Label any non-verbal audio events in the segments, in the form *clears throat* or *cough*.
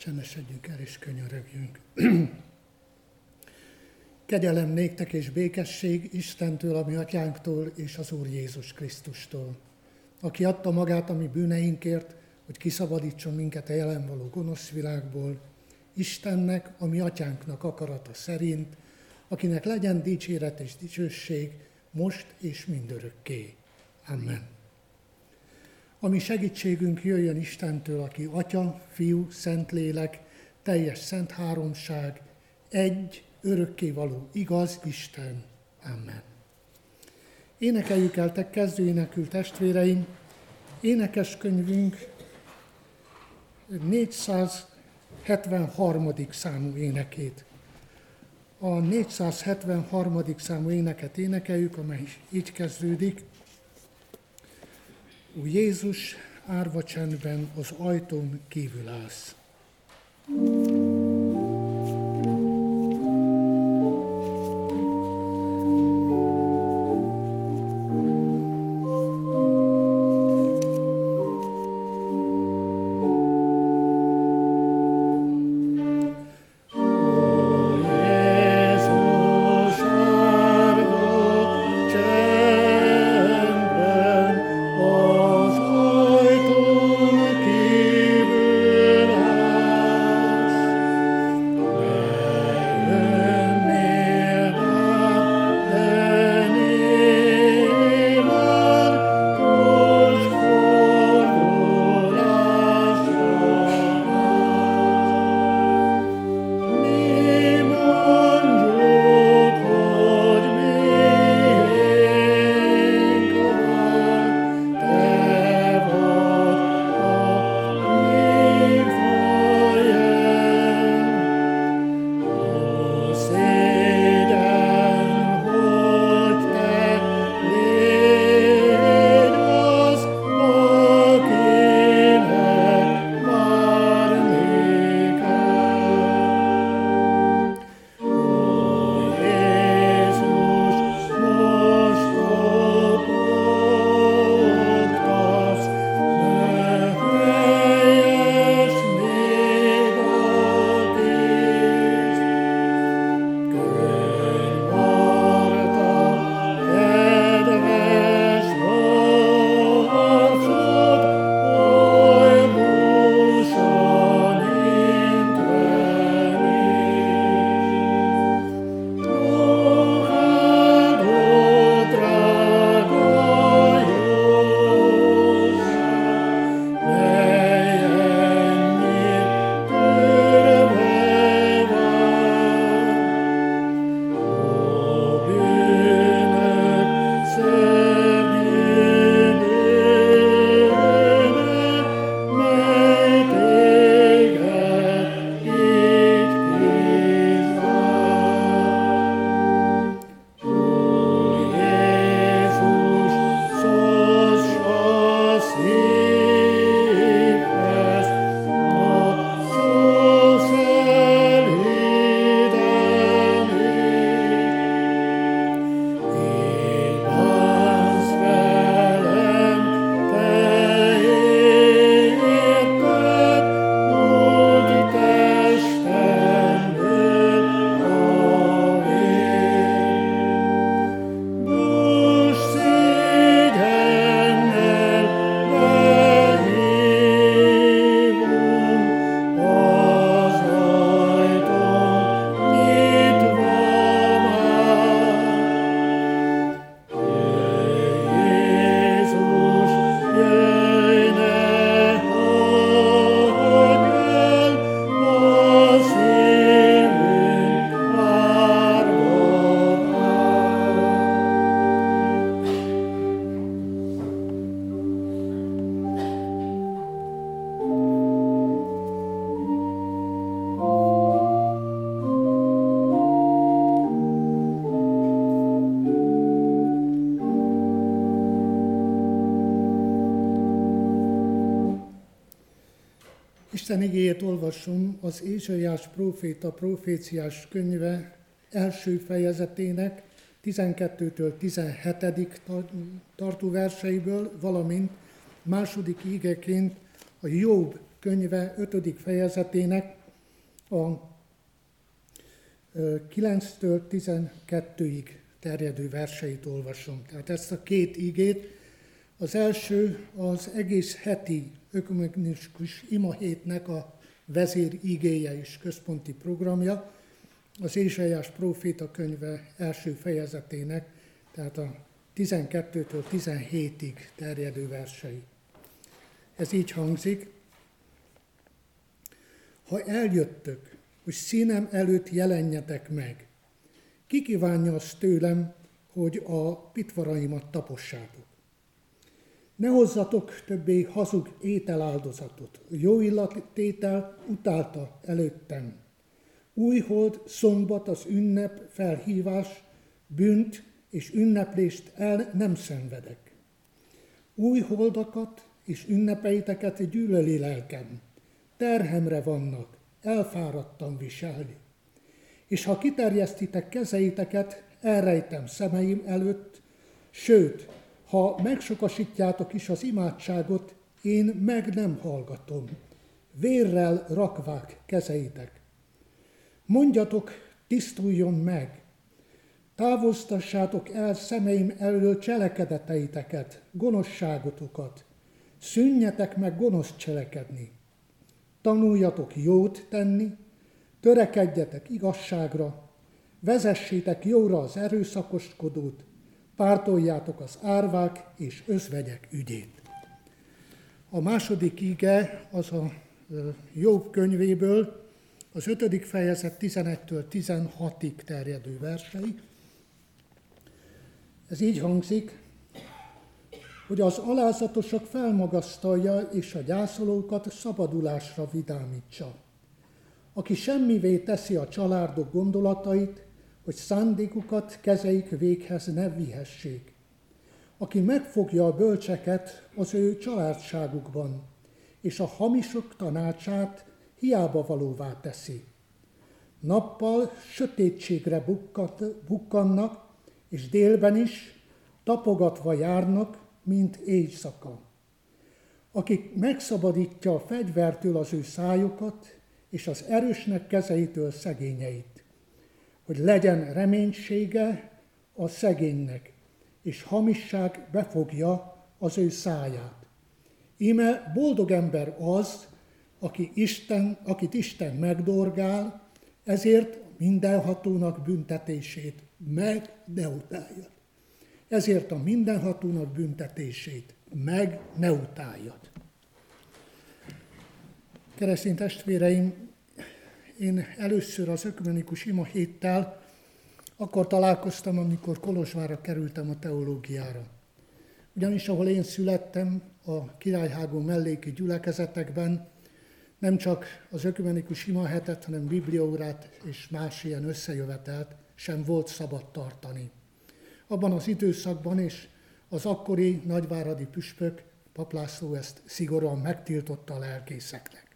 Csendesedjünk el és könyörögjünk. *clears throat* Kegyelem néktek és békesség Istentől, ami atyánktól és az Úr Jézus Krisztustól, aki adta magát a mi bűneinkért, hogy kiszabadítson minket a jelen való gonosz világból, Istennek, a mi atyánknak akarata szerint, akinek legyen dicséret és dicsőség most és mindörökké. Amen. Ami segítségünk jöjjön Istentől, aki Atya, Fiú, Szentlélek, teljes szent háromság, egy, örökkévaló, igaz Isten. Amen. Énekeljük el, te kezdőénekül testvéreim, énekes könyvünk 473. számú énekét. A 473. számú éneket énekeljük, amely így kezdődik. Ó Jézus, árva csendben az ajtón kívül állsz. thank you Isten igéjét olvasom az Ézsaiás próféta proféciás könyve első fejezetének 12-től 17. tartó verseiből, valamint második ígeként a Jobb könyve 5. fejezetének a 9-től 12-ig terjedő verseit olvasom. Tehát ezt a két igét, az első az egész heti ökumenikus imahétnek a vezér igéje és központi programja, az Ézsaiás próféta könyve első fejezetének, tehát a 12-től 17-ig terjedő versei. Ez így hangzik, ha eljöttök, hogy színem előtt jelenjetek meg, ki kívánja azt tőlem, hogy a pitvaraimat tapossátok. Ne hozzatok többé hazug ételáldozatot, jó illattétel utálta előttem. Új hold, szombat, az ünnep, felhívás, bűnt és ünneplést el nem szenvedek. Új holdakat és ünnepeiteket gyűlöli lelkem. Terhemre vannak, elfáradtam viselni. És ha kiterjesztitek kezeiteket, elrejtem szemeim előtt, sőt, ha megsokasítjátok is az imádságot, én meg nem hallgatom. Vérrel rakvák kezeitek. Mondjatok, tisztuljon meg, távoztassátok el szemeim elől cselekedeteiteket, gonoszságotokat, szűnjetek meg gonosz cselekedni. Tanuljatok jót tenni, törekedjetek igazságra, vezessétek jóra az erőszakoskodót, pártoljátok az árvák és özvegyek ügyét. A második ige az a Jobb könyvéből, az ötödik fejezet 11-től 16-ig terjedő versei. Ez így hangzik, hogy az alázatosok felmagasztalja és a gyászolókat szabadulásra vidámítsa. Aki semmivé teszi a családok gondolatait, hogy szándékukat kezeik véghez ne vihessék. Aki megfogja a bölcseket az ő családságukban, és a hamisok tanácsát hiába valóvá teszi. Nappal sötétségre bukkat, bukkannak, és délben is tapogatva járnak, mint éjszaka. Akik megszabadítja a fegyvertől az ő szájukat, és az erősnek kezeitől szegényeit, hogy legyen reménysége a szegénynek, és hamisság befogja az ő száját. Íme boldog ember az, aki Isten, akit Isten megdorgál, ezért mindenhatónak büntetését meg ne utáljad. Ezért a mindenhatónak büntetését meg ne utáljad. Keresztény testvéreim, én először az ökumenikus ima héttel akkor találkoztam, amikor Kolozsvára kerültem a teológiára. Ugyanis ahol én születtem, a Királyhágó melléki gyülekezetekben, nem csak az ökumenikus imahetet, hanem bibliórát és más ilyen összejövetelt sem volt szabad tartani. Abban az időszakban is az akkori nagyváradi püspök, paplászló ezt szigorúan megtiltotta a lelkészeknek.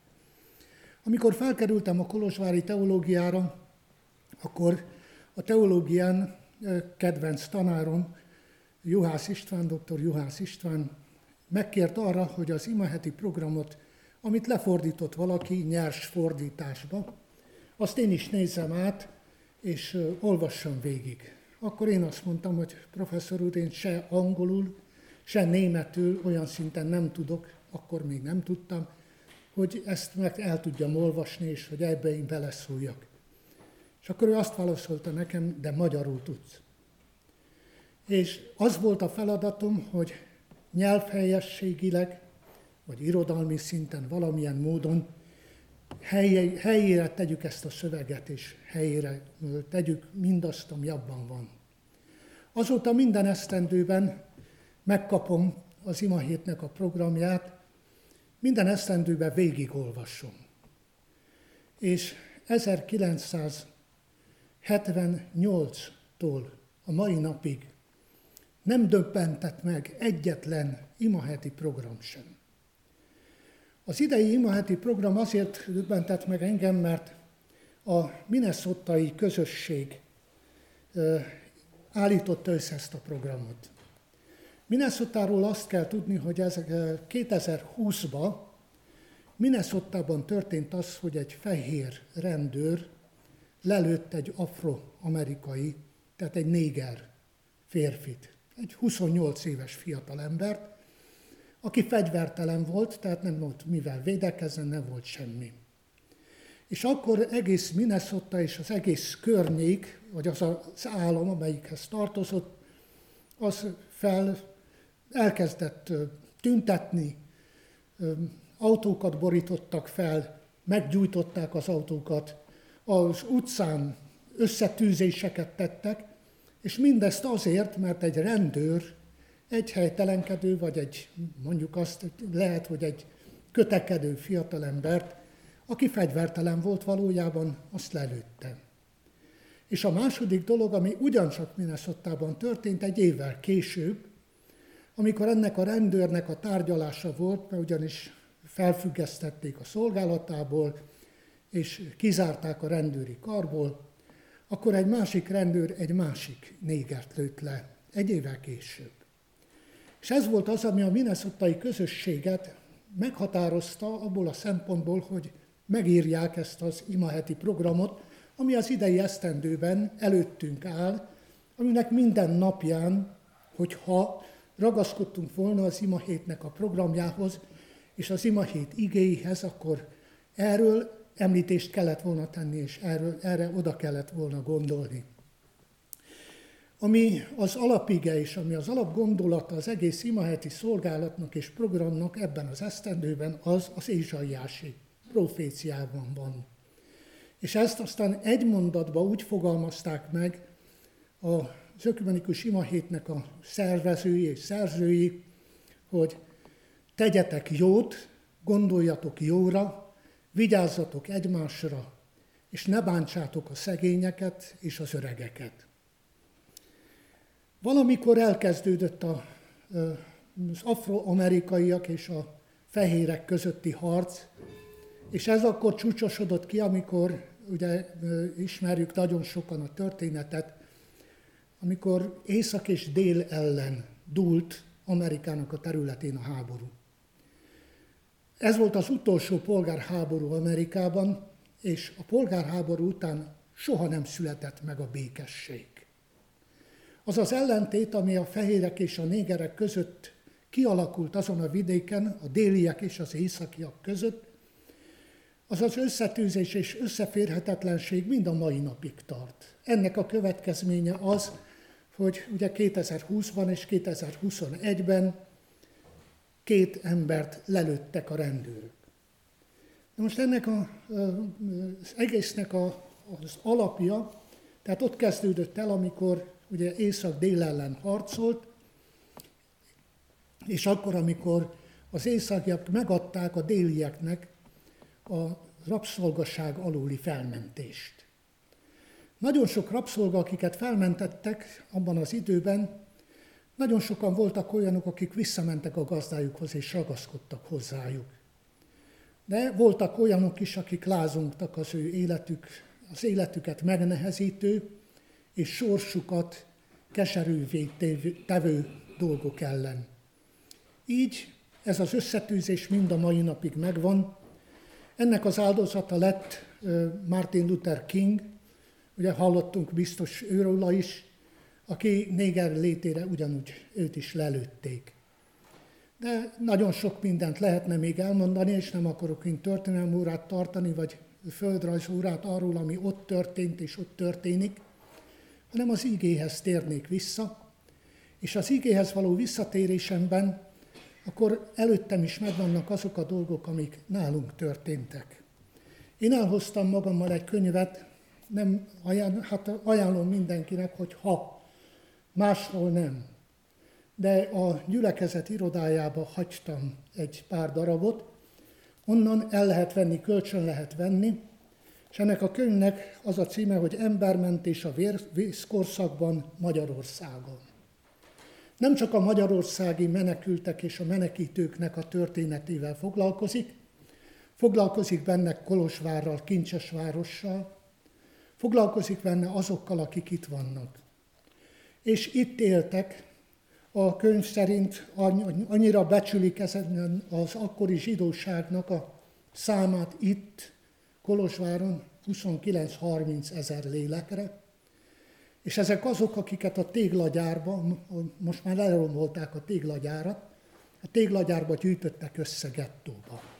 Amikor felkerültem a Kolozsvári teológiára, akkor a teológián kedvenc tanárom, Juhász István, dr. Juhász István megkért arra, hogy az imaheti programot amit lefordított valaki nyers fordításba, azt én is nézem át, és olvassam végig. Akkor én azt mondtam, hogy professzor úr, én se angolul, se németül olyan szinten nem tudok, akkor még nem tudtam, hogy ezt meg el tudjam olvasni, és hogy ebbe én beleszóljak. És akkor ő azt válaszolta nekem, de magyarul tudsz. És az volt a feladatom, hogy nyelvhelyességileg vagy irodalmi szinten valamilyen módon helyére, tegyük ezt a szöveget, és helyére tegyük mindazt, ami abban van. Azóta minden esztendőben megkapom az ima hétnek a programját, minden esztendőben végigolvasom. És 1978-tól a mai napig nem döbbentett meg egyetlen imaheti program sem. Az idei imaheti program azért döbbentett meg engem, mert a minneszotai közösség állította össze ezt a programot. Minnesotáról azt kell tudni, hogy ez 2020-ban Minnesotában történt az, hogy egy fehér rendőr lelőtt egy afroamerikai, tehát egy néger férfit, egy 28 éves fiatalembert, aki fegyvertelen volt, tehát nem volt mivel védekezni, nem volt semmi. És akkor egész Minnesota és az egész környék, vagy az az állam, amelyikhez tartozott, az fel elkezdett tüntetni, autókat borítottak fel, meggyújtották az autókat, az utcán összetűzéseket tettek, és mindezt azért, mert egy rendőr, egy helytelenkedő, vagy egy, mondjuk azt lehet, hogy egy kötekedő fiatalembert, aki fegyvertelen volt valójában, azt lelőtte. És a második dolog, ami ugyancsak minnesota történt egy évvel később, amikor ennek a rendőrnek a tárgyalása volt, mert ugyanis felfüggesztették a szolgálatából, és kizárták a rendőri karból, akkor egy másik rendőr egy másik négert lőtt le, egy évvel később. És ez volt az, ami a minnesota közösséget meghatározta abból a szempontból, hogy megírják ezt az imaheti programot, ami az idei esztendőben előttünk áll, aminek minden napján, hogyha ragaszkodtunk volna az imahétnek a programjához, és az imahét igéihez, akkor erről említést kellett volna tenni, és erről, erre oda kellett volna gondolni. Ami az alapige és ami az alapgondolata az egész imaheti szolgálatnak és programnak ebben az esztendőben, az az Ézsaiási proféciában van. És ezt aztán egy mondatba úgy fogalmazták meg az ökumenikus imahétnek a szervezői és szerzői, hogy tegyetek jót, gondoljatok jóra, Vigyázzatok egymásra, és ne bántsátok a szegényeket és az öregeket. Valamikor elkezdődött a, az afroamerikaiak és a fehérek közötti harc, és ez akkor csúcsosodott ki, amikor ugye ismerjük nagyon sokan a történetet, amikor észak és dél ellen dúlt Amerikának a területén a háború. Ez volt az utolsó polgárháború Amerikában, és a polgárháború után soha nem született meg a békesség. Az az ellentét, ami a fehérek és a négerek között kialakult azon a vidéken, a déliek és az északiak között, az az összetűzés és összeférhetetlenség mind a mai napig tart. Ennek a következménye az, hogy ugye 2020-ban és 2021-ben két embert lelőttek a rendőrök. Na most ennek a, az egésznek a, az alapja, tehát ott kezdődött el, amikor ugye észak-dél ellen harcolt, és akkor, amikor az északiak megadták a délieknek a rabszolgaság aluli felmentést. Nagyon sok rabszolga, akiket felmentettek abban az időben, nagyon sokan voltak olyanok, akik visszamentek a gazdájukhoz és ragaszkodtak hozzájuk. De voltak olyanok is, akik lázongtak az ő életük, az életüket megnehezítő és sorsukat keserűvé tevő dolgok ellen. Így ez az összetűzés mind a mai napig megvan. Ennek az áldozata lett Martin Luther King, ugye hallottunk biztos őróla is, aki néger létére ugyanúgy őt is lelőtték. De nagyon sok mindent lehetne még elmondani, és nem akarok én történelmi órát tartani, vagy földrajz órát arról, ami ott történt és ott történik, hanem az igéhez térnék vissza, és az igéhez való visszatérésemben akkor előttem is megvannak azok a dolgok, amik nálunk történtek. Én elhoztam magammal egy könyvet, nem ajánl, hát ajánlom mindenkinek, hogy ha máshol nem. De a gyülekezet irodájába hagytam egy pár darabot, onnan el lehet venni, kölcsön lehet venni, és ennek a könyvnek az a címe, hogy Embermentés a vészkorszakban Magyarországon. Nem csak a magyarországi menekültek és a menekítőknek a történetével foglalkozik, foglalkozik benne Kolosvárral, Kincsesvárossal, foglalkozik benne azokkal, akik itt vannak. És itt éltek, a könyv szerint annyira becsülik ezen az akkori zsidóságnak a számát itt, Kolozsváron 29-30 ezer lélekre, és ezek azok, akiket a téglagyárba, most már lerombolták a téglagyárat, a téglagyárba gyűjtöttek össze gettóba.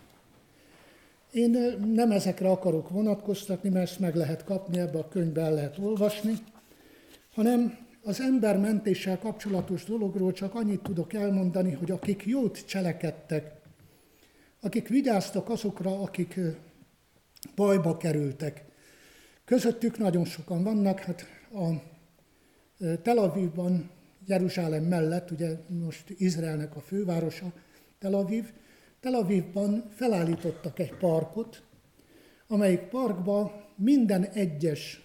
Én nem ezekre akarok vonatkoztatni, mert ezt meg lehet kapni, ebbe a könyvbe el lehet olvasni, hanem az ember mentéssel kapcsolatos dologról csak annyit tudok elmondani, hogy akik jót cselekedtek, akik vigyáztak azokra, akik bajba kerültek. Közöttük nagyon sokan vannak, hát a Tel Avivban, Jeruzsálem mellett, ugye most Izraelnek a fővárosa Tel Aviv, Tel Avivban felállítottak egy parkot, amelyik parkban minden egyes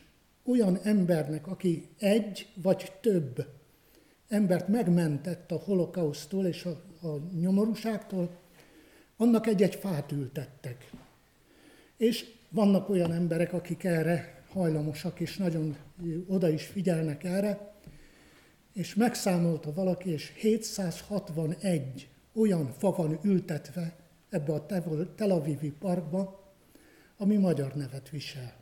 olyan embernek, aki egy vagy több embert megmentett a holokausztól és a, a nyomorúságtól, annak egy-egy fát ültettek. És vannak olyan emberek, akik erre hajlamosak, és nagyon oda is figyelnek erre, és megszámolta valaki, és 761 olyan fa van ültetve ebbe a Tel Avivi parkba, ami magyar nevet visel.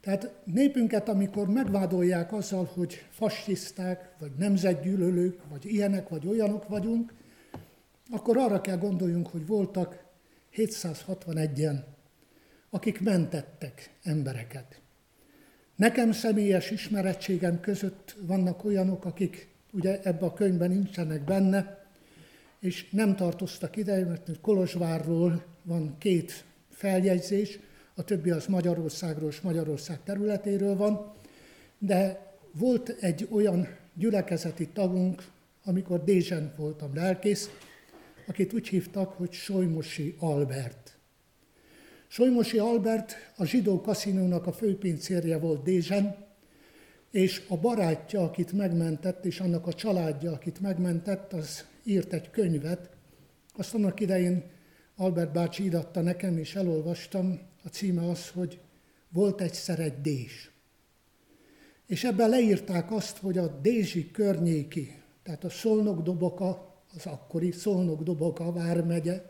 Tehát népünket, amikor megvádolják azzal, hogy fasiszták, vagy nemzetgyűlölők, vagy ilyenek, vagy olyanok vagyunk, akkor arra kell gondoljunk, hogy voltak 761-en, akik mentettek embereket. Nekem személyes ismerettségem között vannak olyanok, akik ugye ebbe a könyvben nincsenek benne, és nem tartoztak ide, mert Kolozsvárról van két feljegyzés, a többi az Magyarországról és Magyarország területéről van, de volt egy olyan gyülekezeti tagunk, amikor Dézsen voltam lelkész, akit úgy hívtak, hogy Solymosi Albert. Solymosi Albert a zsidó kaszinónak a főpincérje volt Dézsen, és a barátja, akit megmentett, és annak a családja, akit megmentett, az írt egy könyvet. Azt annak idején Albert bácsi idatta nekem, és elolvastam. A címe az, hogy volt egyszer egy Dézs. És ebben leírták azt, hogy a Dézsi környéki, tehát a Szolnok-Doboka, az akkori Szolnok-Doboka vármegye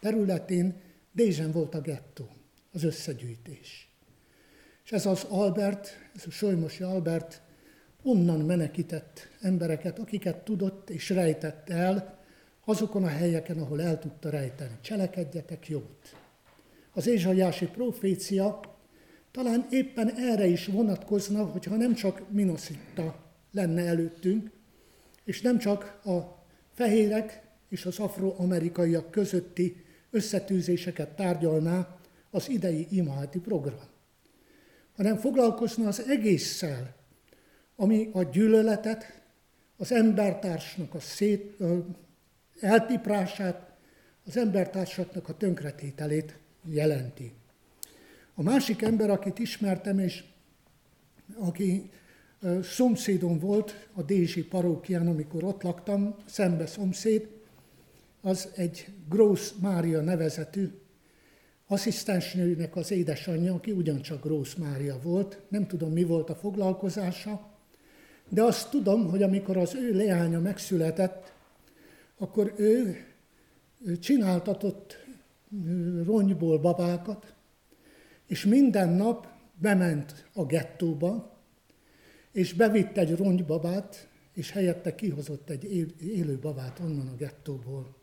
területén Dézsen volt a gettó, az összegyűjtés. És ez az Albert, ez a Solymosi Albert onnan menekített embereket, akiket tudott és rejtett el, azokon a helyeken, ahol el tudta rejteni. Cselekedjetek jót. Az Ézsaiási profécia talán éppen erre is vonatkozna, hogyha nem csak Minoszitta lenne előttünk, és nem csak a fehérek és az afroamerikaiak közötti összetűzéseket tárgyalná az idei imahati program, hanem foglalkozna az egésszel, ami a gyűlöletet, az embertársnak a szét, eltiprását, az embertársaknak a tönkretételét jelenti. A másik ember, akit ismertem, és aki szomszédom volt a Dézsi parókián, amikor ott laktam, szembe szomszéd, az egy Grósz Mária nevezetű asszisztensnőnek az édesanyja, aki ugyancsak Grósz Mária volt. Nem tudom, mi volt a foglalkozása, de azt tudom, hogy amikor az ő leánya megszületett, akkor ő, csináltatott rongyból babákat, és minden nap bement a gettóba, és bevitt egy rongybabát, és helyette kihozott egy élő babát onnan a gettóból.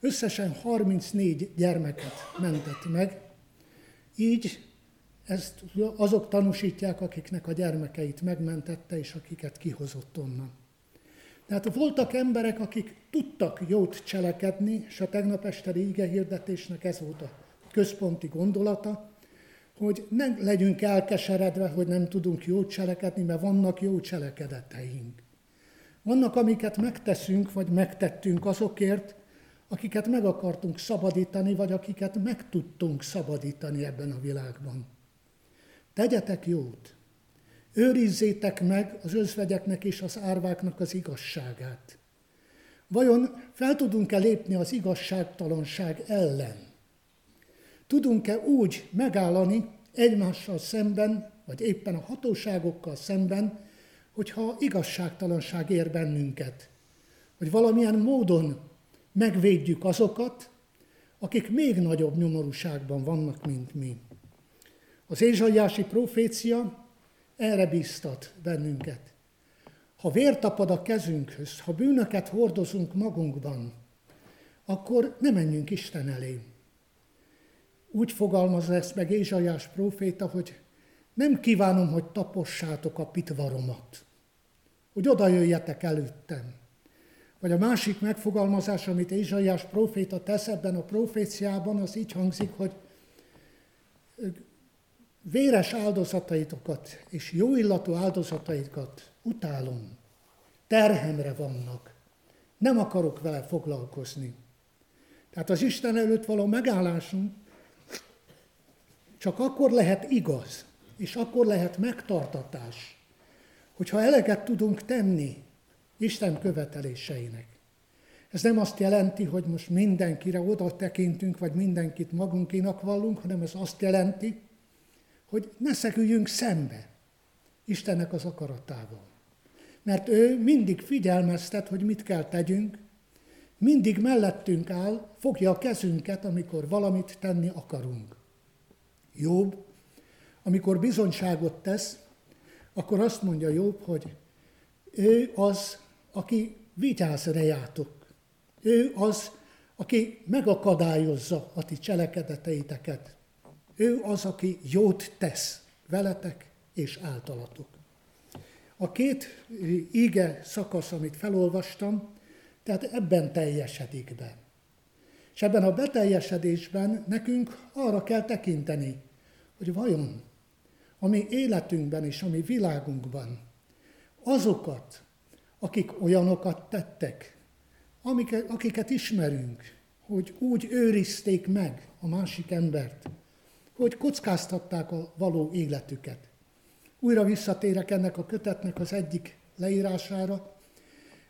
Összesen 34 gyermeket mentett meg, így ezt azok tanúsítják, akiknek a gyermekeit megmentette, és akiket kihozott onnan. Tehát voltak emberek, akik tudtak jót cselekedni, és a tegnap este ige hirdetésnek ez volt a központi gondolata, hogy nem legyünk elkeseredve, hogy nem tudunk jót cselekedni, mert vannak jó cselekedeteink. Vannak, amiket megteszünk, vagy megtettünk azokért, akiket meg akartunk szabadítani, vagy akiket meg tudtunk szabadítani ebben a világban. Tegyetek jót! Őrizzétek meg az özvegyeknek és az árváknak az igazságát. Vajon fel tudunk-e lépni az igazságtalanság ellen? Tudunk-e úgy megállani egymással szemben, vagy éppen a hatóságokkal szemben, hogyha igazságtalanság ér bennünket? Hogy valamilyen módon megvédjük azokat, akik még nagyobb nyomorúságban vannak, mint mi. Az Ézsaiási profécia erre biztat bennünket. Ha vér tapad a kezünkhöz, ha bűnöket hordozunk magunkban, akkor ne menjünk Isten elé. Úgy fogalmazza ezt meg Ézsaiás próféta, hogy nem kívánom, hogy tapossátok a pitvaromat, hogy oda jöjjetek előttem. Vagy a másik megfogalmazás, amit Ézsaiás próféta tesz ebben a proféciában, az így hangzik, hogy véres áldozataitokat és jó illatú áldozataitokat utálom, terhemre vannak, nem akarok vele foglalkozni. Tehát az Isten előtt való megállásunk csak akkor lehet igaz, és akkor lehet megtartatás, hogyha eleget tudunk tenni Isten követeléseinek. Ez nem azt jelenti, hogy most mindenkire oda tekintünk, vagy mindenkit magunkénak vallunk, hanem ez azt jelenti, hogy ne szegüljünk szembe Istennek az akaratával. Mert ő mindig figyelmeztet, hogy mit kell tegyünk, mindig mellettünk áll, fogja a kezünket, amikor valamit tenni akarunk. Jobb, amikor bizonyságot tesz, akkor azt mondja Jobb, hogy ő az, aki vigyáz rejátok. Ő az, aki megakadályozza a ti cselekedeteiteket. Ő az, aki jót tesz veletek és általatok. A két ige szakasz, amit felolvastam, tehát ebben teljesedik be. És ebben a beteljesedésben nekünk arra kell tekinteni, hogy vajon a mi életünkben és a mi világunkban azokat, akik olyanokat tettek, amiket, akiket ismerünk, hogy úgy őrizték meg a másik embert, hogy kockáztatták a való életüket. Újra visszatérek ennek a kötetnek az egyik leírására.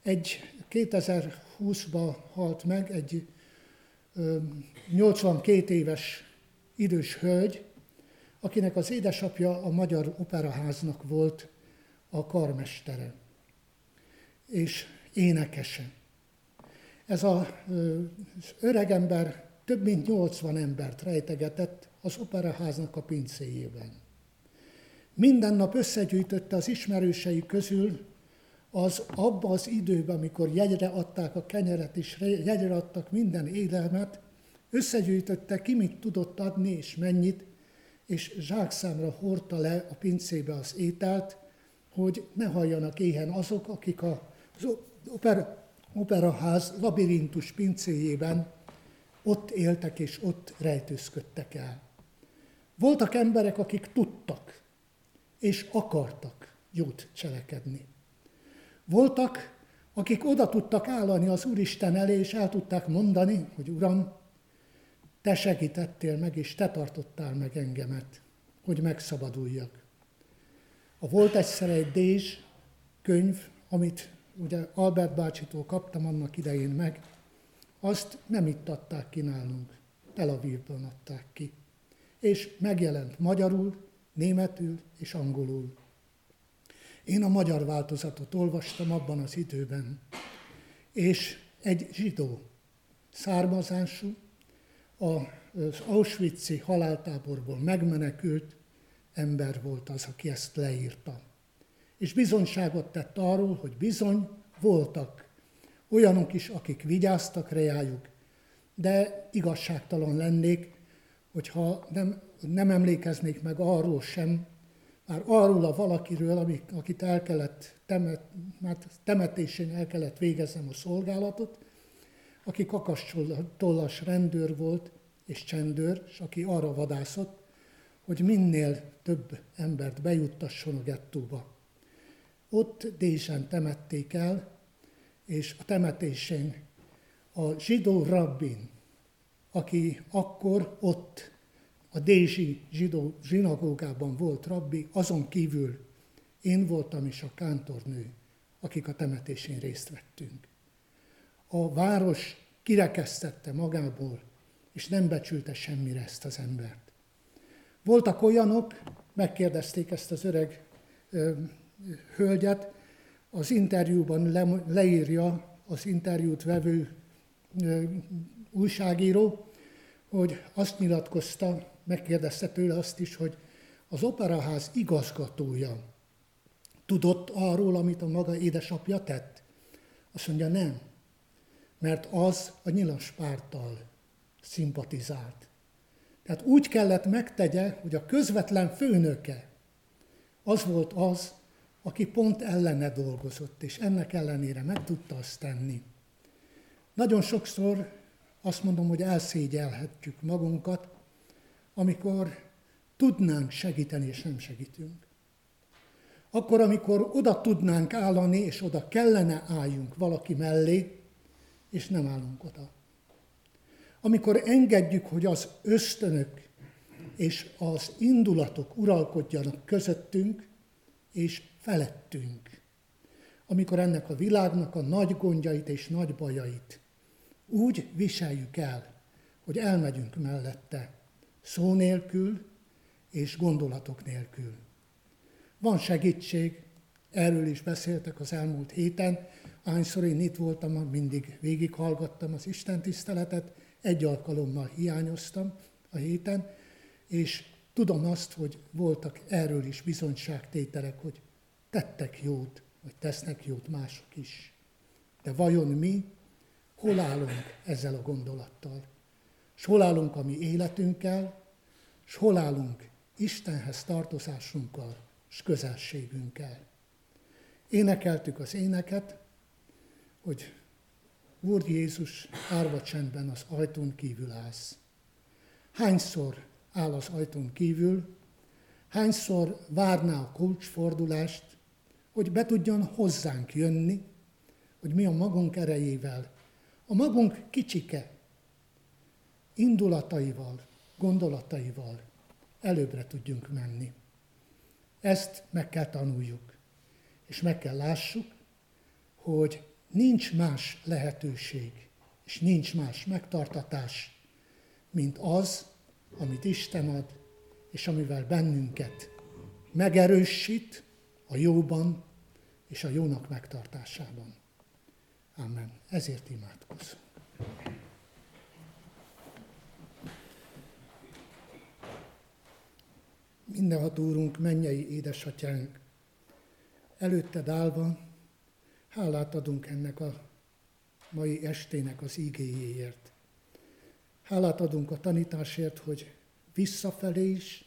Egy 2020-ban halt meg egy 82 éves idős hölgy, akinek az édesapja a Magyar Operaháznak volt a karmestere és énekese. Ez az öregember több mint 80 embert rejtegetett az operaháznak a pincéjében. Minden nap összegyűjtötte az ismerősei közül az abba az időben, amikor jegyre adták a kenyeret és jegyre adtak minden élelmet, összegyűjtötte ki, mit tudott adni és mennyit, és zsákszámra hordta le a pincébe az ételt, hogy ne halljanak éhen azok, akik az opera, operaház labirintus pincéjében ott éltek és ott rejtőzködtek el. Voltak emberek, akik tudtak és akartak jót cselekedni. Voltak, akik oda tudtak állani az Úristen elé, és el tudták mondani, hogy Uram, te segítettél meg, és te tartottál meg engemet, hogy megszabaduljak. A volt egyszer egy Dézs könyv, amit ugye Albert bácsitól kaptam annak idején meg, azt nem itt adták ki nálunk, Tel Avivban adták ki. És megjelent magyarul, németül és angolul. Én a magyar változatot olvastam abban az időben, és egy zsidó származású, az Auschwitz-i haláltáborból megmenekült ember volt az, aki ezt leírta. És bizonyságot tett arról, hogy bizony voltak olyanok is, akik vigyáztak rejájuk, de igazságtalan lennék, hogyha nem, nem emlékeznék meg arról sem, már arról a valakiről, akit el kellett temet, hát temetésén el kellett végeznem a szolgálatot, aki kakastollas rendőr volt és csendőr, és aki arra vadászott, hogy minél több embert bejuttasson a gettóba. Ott Dézsen temették el, és a temetésén a zsidó rabbin, aki akkor ott a Dézsi zsidó zsinagógában volt rabbi, azon kívül én voltam is a kántornő, akik a temetésén részt vettünk. A város kirekesztette magából, és nem becsülte semmire ezt az embert. Voltak olyanok, megkérdezték ezt az öreg ö, hölgyet, az interjúban le, leírja az interjút vevő ö, újságíró, hogy azt nyilatkozta, megkérdezte tőle azt is, hogy az operaház igazgatója tudott arról, amit a maga édesapja tett? Azt mondja, nem. Mert az a nyilas párttal szimpatizált. Tehát úgy kellett megtegye, hogy a közvetlen főnöke az volt az, aki pont ellene dolgozott, és ennek ellenére meg tudta azt tenni. Nagyon sokszor azt mondom, hogy elszégyelhetjük magunkat, amikor tudnánk segíteni, és nem segítünk. Akkor, amikor oda tudnánk állani, és oda kellene álljunk valaki mellé, és nem állunk oda. Amikor engedjük, hogy az ösztönök és az indulatok uralkodjanak közöttünk, és felettünk. Amikor ennek a világnak a nagy gondjait és nagy bajait úgy viseljük el, hogy elmegyünk mellette, szó nélkül és gondolatok nélkül. Van segítség, erről is beszéltek az elmúlt héten, ahányszor én itt voltam, mindig végighallgattam az Isten tiszteletet, egy alkalommal hiányoztam a héten, és tudom azt, hogy voltak erről is bizonyságtételek, hogy tettek jót, vagy tesznek jót mások is. De vajon mi hol állunk ezzel a gondolattal? És hol állunk a mi életünkkel, és hol állunk Istenhez tartozásunkkal és közelségünkkel? Énekeltük az éneket, hogy Úr Jézus, árva csendben az ajtón kívül állsz. Hányszor áll az ajtón kívül, hányszor várná a kulcsfordulást, hogy be tudjon hozzánk jönni, hogy mi a magunk erejével, a magunk kicsike indulataival, gondolataival előbbre tudjunk menni. Ezt meg kell tanuljuk, és meg kell lássuk, hogy nincs más lehetőség, és nincs más megtartatás, mint az, amit Isten ad, és amivel bennünket megerősít a jóban és a jónak megtartásában. Amen. Ezért imádkozunk. Mindenható Úrunk, mennyei édesatyánk, előtted állva hálát adunk ennek a mai estének az ígéjéért. Hálát adunk a tanításért, hogy visszafelé is,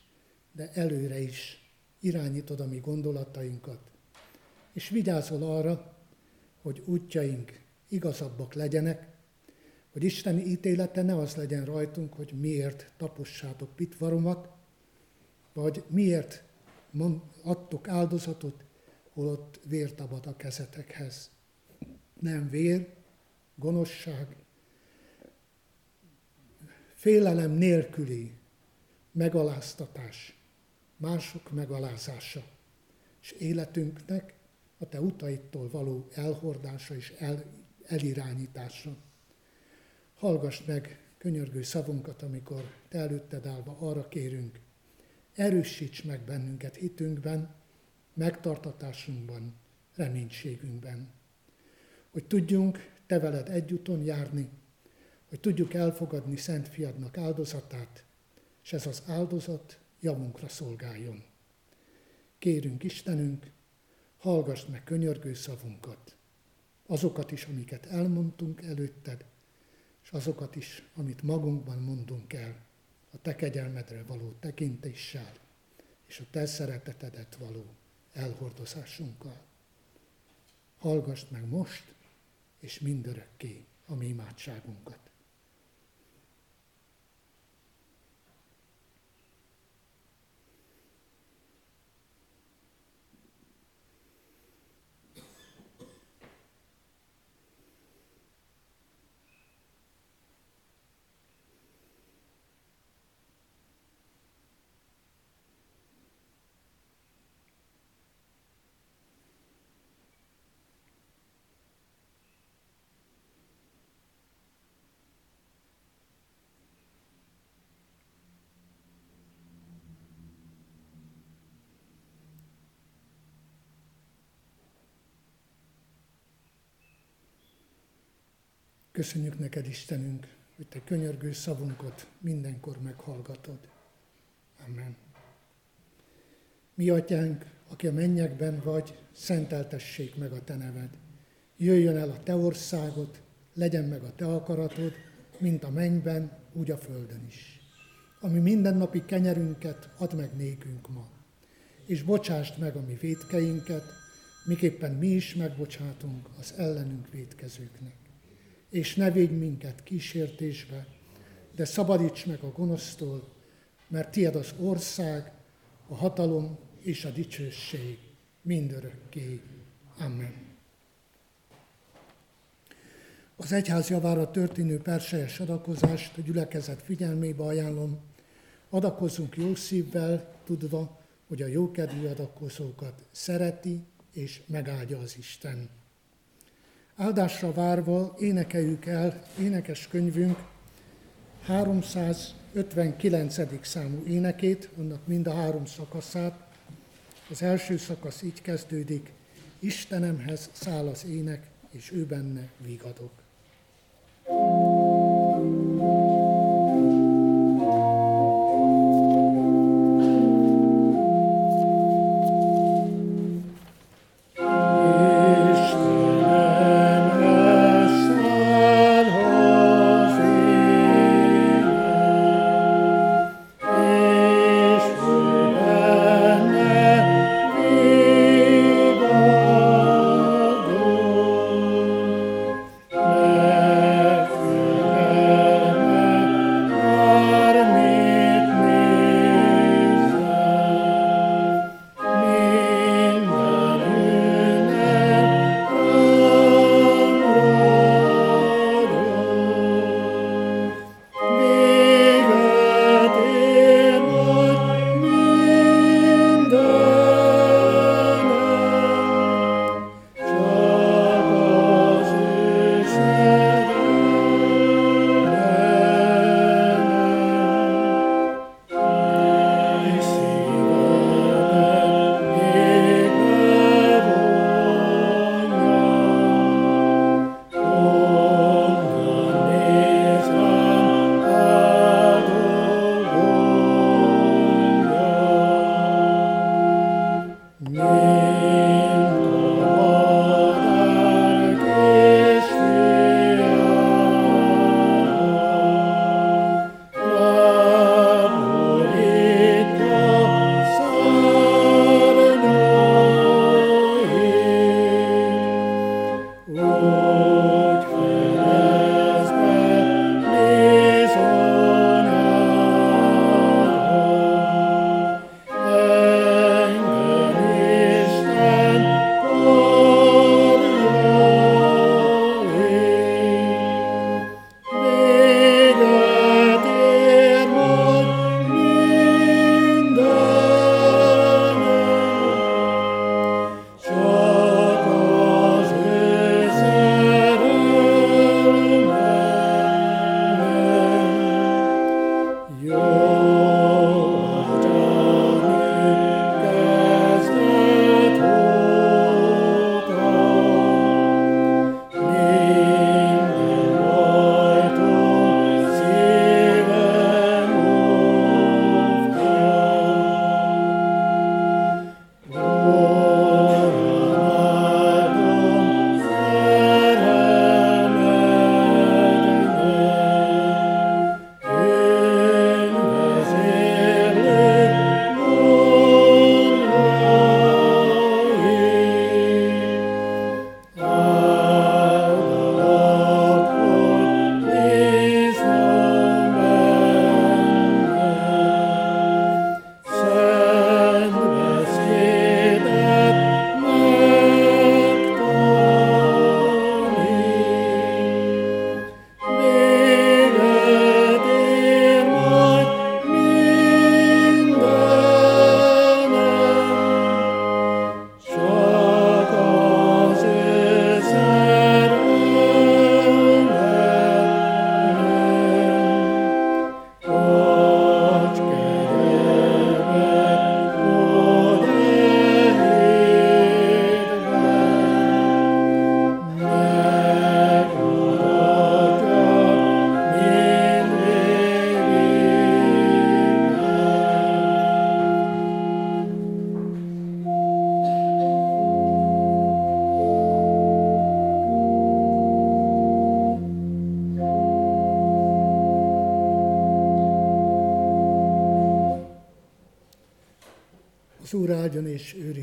de előre is irányítod a mi gondolatainkat. És vigyázol arra, hogy útjaink igazabbak legyenek, hogy Isten ítélete ne az legyen rajtunk, hogy miért tapossátok pitvaromat, vagy miért adtok áldozatot, holott vér tabad a kezetekhez. Nem vér, gonoszság, félelem nélküli megaláztatás, mások megalázása, és életünknek a te utaitól való elhordása és el, elirányítása. Hallgass meg könyörgő szavunkat, amikor te előtted állva arra kérünk, erősíts meg bennünket hitünkben, megtartatásunkban, reménységünkben. Hogy tudjunk te veled egyúton járni, hogy tudjuk elfogadni Szent Fiadnak áldozatát, és ez az áldozat javunkra szolgáljon. Kérünk Istenünk, hallgass meg könyörgő szavunkat, azokat is, amiket elmondtunk előtted, és azokat is, amit magunkban mondunk el, a te kegyelmedre való tekintéssel, és a te szeretetedet való elhordozásunkkal. Hallgass meg most, és mindörökké a mi imádságunkat. Köszönjük neked, Istenünk, hogy te könyörgő szavunkat mindenkor meghallgatod. Amen. Mi atyánk, aki a mennyekben vagy, szenteltessék meg a te neved. Jöjjön el a te országod, legyen meg a te akaratod, mint a mennyben, úgy a földön is. Ami mindennapi kenyerünket add meg nékünk ma, és bocsásd meg a mi védkeinket, miképpen mi is megbocsátunk az ellenünk védkezőknek. És ne védj minket kísértésbe, de szabadíts meg a gonosztól, mert tied az ország, a hatalom és a dicsőség mindörökké. Amen. Az egyház javára történő persejes adakozást a gyülekezet figyelmébe ajánlom. Adakozzunk jó szívvel, tudva, hogy a jókedvű adakozókat szereti és megáldja az Isten. Áldásra várva énekeljük el énekes könyvünk 359. számú énekét, annak mind a három szakaszát. Az első szakasz így kezdődik, Istenemhez száll az ének, és ő benne vigadok.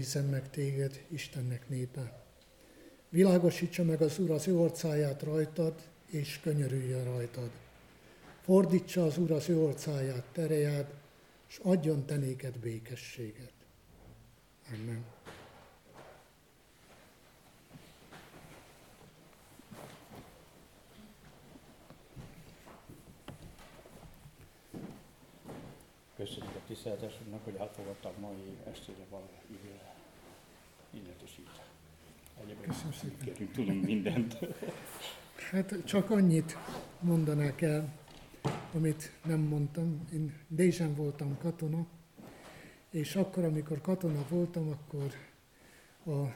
Őrizzen meg téged, Istennek népe. Világosítsa meg az Úr az ő orcáját rajtad, és könyörüljön rajtad. Fordítsa az Úr az ő orcáját terejád, és adjon te néked békességet. Amen. Köszönjük a tiszteletesünknek, hogy elfogadtak mai estére valami illetősít. Köszönöm szépen. Kérünk, tudunk mindent. Hát csak annyit mondanák el, amit nem mondtam. Én Dézsen voltam katona, és akkor, amikor katona voltam, akkor a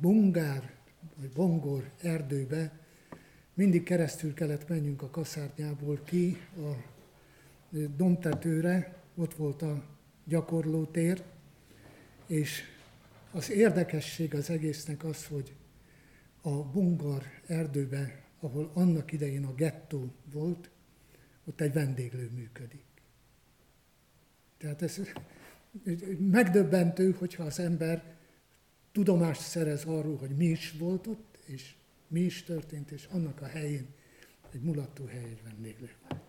bongár, vagy bongor erdőbe mindig keresztül kellett menjünk a kaszárnyából ki a domtetőre, ott volt a gyakorlótér, és az érdekesség az egésznek az, hogy a bungar erdőbe, ahol annak idején a gettó volt, ott egy vendéglő működik. Tehát ez megdöbbentő, hogyha az ember tudomást szerez arról, hogy mi is volt ott, és mi is történt, és annak a helyén egy mulató hely, egy vendéglő van.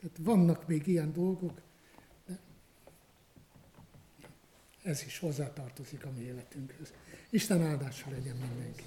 Tehát vannak még ilyen dolgok, de ez is hozzátartozik a mi életünkhöz. Isten áldása legyen mindenki.